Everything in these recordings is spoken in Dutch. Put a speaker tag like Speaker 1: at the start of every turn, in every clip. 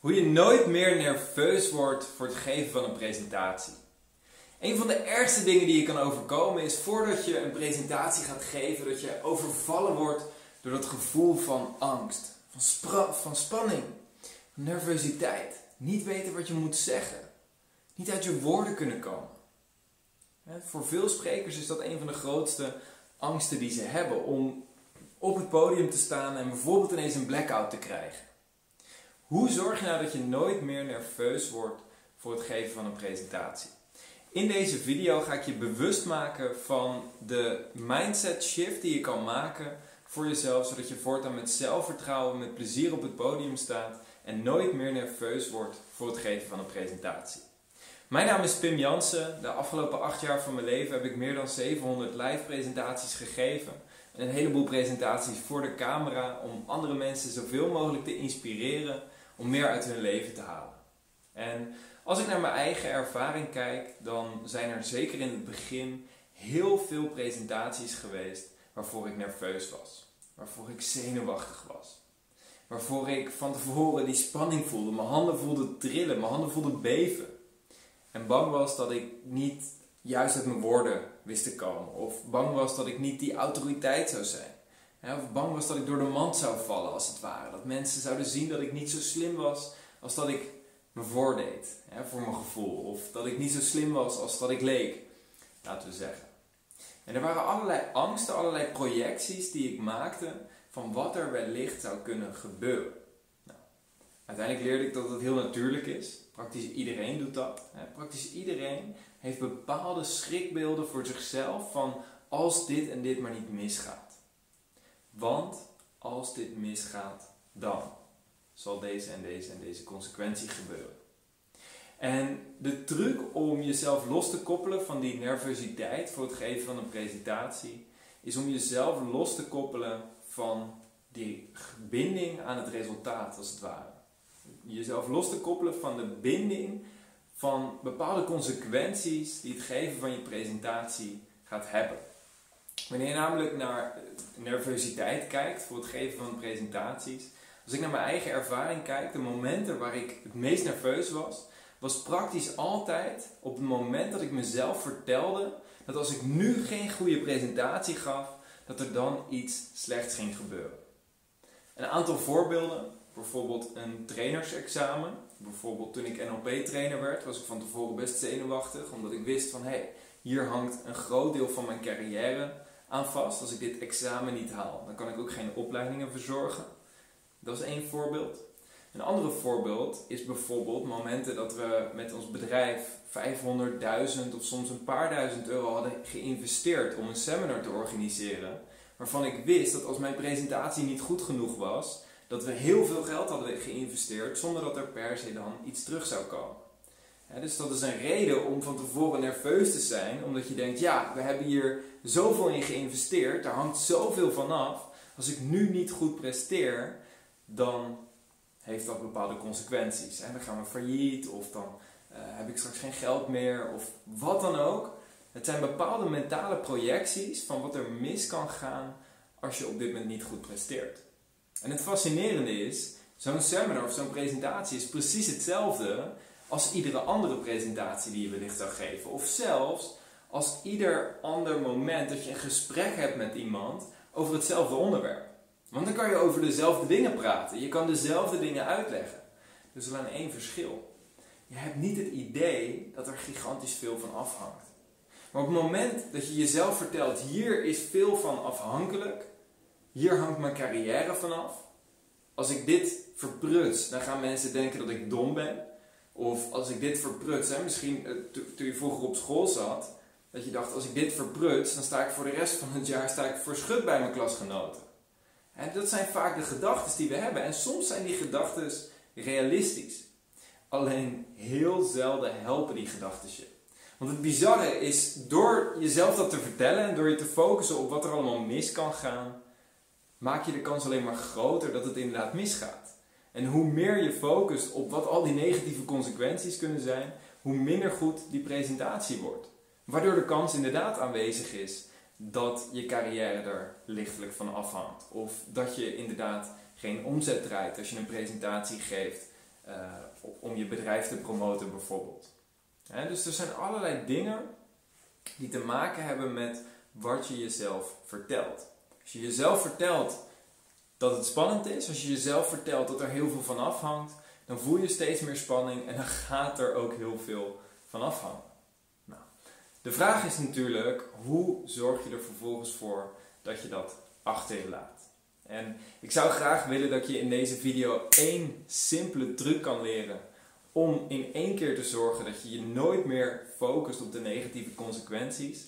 Speaker 1: Hoe je nooit meer nerveus wordt voor het geven van een presentatie. Een van de ergste dingen die je kan overkomen is voordat je een presentatie gaat geven, dat je overvallen wordt door dat gevoel van angst, van, van spanning, nervositeit. Niet weten wat je moet zeggen. Niet uit je woorden kunnen komen. Voor veel sprekers is dat een van de grootste angsten die ze hebben om op het podium te staan en bijvoorbeeld ineens een blackout te krijgen. Hoe zorg je nou dat je nooit meer nerveus wordt voor het geven van een presentatie? In deze video ga ik je bewust maken van de mindset shift die je kan maken voor jezelf, zodat je voortaan met zelfvertrouwen, met plezier op het podium staat en nooit meer nerveus wordt voor het geven van een presentatie. Mijn naam is Pim Jansen. De afgelopen acht jaar van mijn leven heb ik meer dan 700 live presentaties gegeven. En een heleboel presentaties voor de camera om andere mensen zoveel mogelijk te inspireren om meer uit hun leven te halen. En als ik naar mijn eigen ervaring kijk, dan zijn er zeker in het begin heel veel presentaties geweest waarvoor ik nerveus was. Waarvoor ik zenuwachtig was. Waarvoor ik van tevoren die spanning voelde. Mijn handen voelden trillen, mijn handen voelden beven. En bang was dat ik niet juist uit mijn woorden wist te komen. Of bang was dat ik niet die autoriteit zou zijn. Of bang was dat ik door de mand zou vallen, als het ware. Dat mensen zouden zien dat ik niet zo slim was als dat ik me voordeed, voor mijn gevoel. Of dat ik niet zo slim was als dat ik leek, laten we zeggen. En er waren allerlei angsten, allerlei projecties die ik maakte van wat er wellicht zou kunnen gebeuren. Nou, uiteindelijk leerde ik dat het heel natuurlijk is. Praktisch iedereen doet dat. Praktisch iedereen heeft bepaalde schrikbeelden voor zichzelf van als dit en dit maar niet misgaat. Want als dit misgaat, dan zal deze en deze en deze consequentie gebeuren. En de truc om jezelf los te koppelen van die nervositeit voor het geven van een presentatie, is om jezelf los te koppelen van die binding aan het resultaat, als het ware. Jezelf los te koppelen van de binding van bepaalde consequenties die het geven van je presentatie gaat hebben. Wanneer je namelijk naar nervositeit kijkt voor het geven van presentaties, als ik naar mijn eigen ervaring kijk, de momenten waar ik het meest nerveus was, was praktisch altijd op het moment dat ik mezelf vertelde dat als ik nu geen goede presentatie gaf, dat er dan iets slechts ging gebeuren. Een aantal voorbeelden, bijvoorbeeld een trainersexamen. Bijvoorbeeld toen ik NLP-trainer werd, was ik van tevoren best zenuwachtig, omdat ik wist van hé, hey, hier hangt een groot deel van mijn carrière aan vast. Als ik dit examen niet haal, dan kan ik ook geen opleidingen verzorgen. Dat is één voorbeeld. Een andere voorbeeld is bijvoorbeeld momenten dat we met ons bedrijf 500.000 of soms een paar duizend euro hadden geïnvesteerd om een seminar te organiseren. Waarvan ik wist dat als mijn presentatie niet goed genoeg was, dat we heel veel geld hadden geïnvesteerd zonder dat er per se dan iets terug zou komen. Dus dat is een reden om van tevoren nerveus te zijn, omdat je denkt, ja, we hebben hier zoveel in geïnvesteerd, daar hangt zoveel van af. Als ik nu niet goed presteer, dan heeft dat bepaalde consequenties. En dan gaan we failliet, of dan uh, heb ik straks geen geld meer, of wat dan ook. Het zijn bepaalde mentale projecties van wat er mis kan gaan als je op dit moment niet goed presteert. En het fascinerende is, zo'n seminar of zo'n presentatie is precies hetzelfde als iedere andere presentatie die je wellicht zou geven. Of zelfs als ieder ander moment dat je een gesprek hebt met iemand over hetzelfde onderwerp. Want dan kan je over dezelfde dingen praten. Je kan dezelfde dingen uitleggen. Dus er is alleen één verschil. Je hebt niet het idee dat er gigantisch veel van afhangt. Maar op het moment dat je jezelf vertelt, hier is veel van afhankelijk, hier hangt mijn carrière vanaf. Als ik dit verpruts, dan gaan mensen denken dat ik dom ben. Of als ik dit verpruts, hè, misschien eh, toen je vroeger op school zat, dat je dacht, als ik dit verpruts, dan sta ik voor de rest van het jaar sta ik bij mijn klasgenoten. En dat zijn vaak de gedachten die we hebben. En soms zijn die gedachten realistisch. Alleen heel zelden helpen die gedachten je. Want het bizarre is, door jezelf dat te vertellen en door je te focussen op wat er allemaal mis kan gaan, maak je de kans alleen maar groter dat het inderdaad misgaat. En hoe meer je focust op wat al die negatieve consequenties kunnen zijn, hoe minder goed die presentatie wordt. Waardoor de kans inderdaad aanwezig is dat je carrière er lichtelijk van afhangt. Of dat je inderdaad geen omzet draait als je een presentatie geeft om je bedrijf te promoten bijvoorbeeld. dus er zijn allerlei dingen die te maken hebben met wat je jezelf vertelt. Als je jezelf vertelt dat het spannend is, als je jezelf vertelt dat er heel veel van afhangt, dan voel je steeds meer spanning en dan gaat er ook heel veel van afhangen. Nou, de vraag is natuurlijk, hoe zorg je er vervolgens voor dat je dat achter laat? En ik zou graag willen dat je in deze video één simpele truc kan leren om in één keer te zorgen dat je je nooit meer focust op de negatieve consequenties.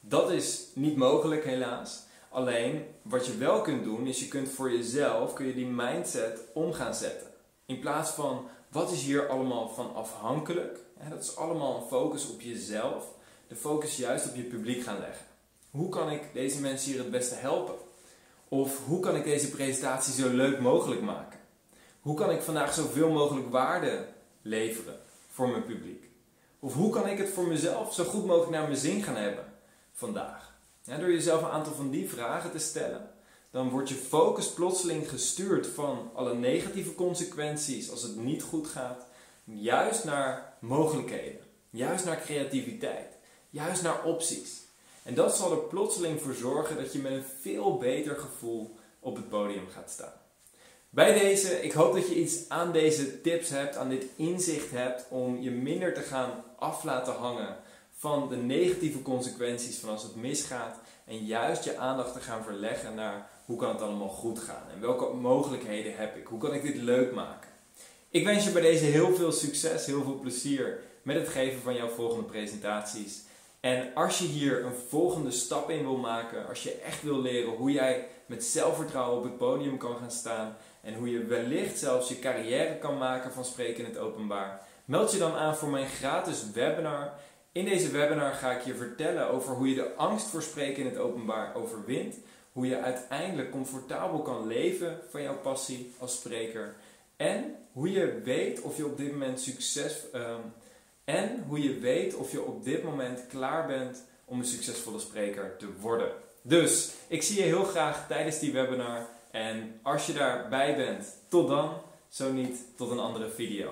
Speaker 1: Dat is niet mogelijk helaas. Alleen wat je wel kunt doen is je kunt voor jezelf kun je die mindset om gaan zetten. In plaats van wat is hier allemaal van afhankelijk. dat is allemaal een focus op jezelf. De focus juist op je publiek gaan leggen. Hoe kan ik deze mensen hier het beste helpen? Of hoe kan ik deze presentatie zo leuk mogelijk maken? Hoe kan ik vandaag zoveel mogelijk waarde leveren voor mijn publiek? Of hoe kan ik het voor mezelf zo goed mogelijk naar mijn zin gaan hebben vandaag? Door jezelf een aantal van die vragen te stellen, dan wordt je focus plotseling gestuurd van alle negatieve consequenties als het niet goed gaat, juist naar mogelijkheden, juist naar creativiteit, juist naar opties. En dat zal er plotseling voor zorgen dat je met een veel beter gevoel op het podium gaat staan. Bij deze, ik hoop dat je iets aan deze tips hebt, aan dit inzicht hebt om je minder te gaan af laten hangen van de negatieve consequenties van als het misgaat en juist je aandacht te gaan verleggen naar hoe kan het allemaal goed gaan en welke mogelijkheden heb ik, hoe kan ik dit leuk maken. Ik wens je bij deze heel veel succes, heel veel plezier met het geven van jouw volgende presentaties. En als je hier een volgende stap in wil maken, als je echt wil leren hoe jij met zelfvertrouwen op het podium kan gaan staan en hoe je wellicht zelfs je carrière kan maken van spreken in het openbaar, meld je dan aan voor mijn gratis webinar. In deze webinar ga ik je vertellen over hoe je de angst voor spreken in het openbaar overwint, hoe je uiteindelijk comfortabel kan leven van jouw passie als spreker en hoe je weet of je op dit moment succes um, en hoe je weet of je op dit moment klaar bent om een succesvolle spreker te worden. Dus ik zie je heel graag tijdens die webinar. En als je daarbij bent, tot dan. Zo niet, tot een andere video.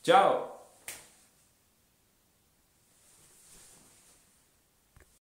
Speaker 1: Ciao!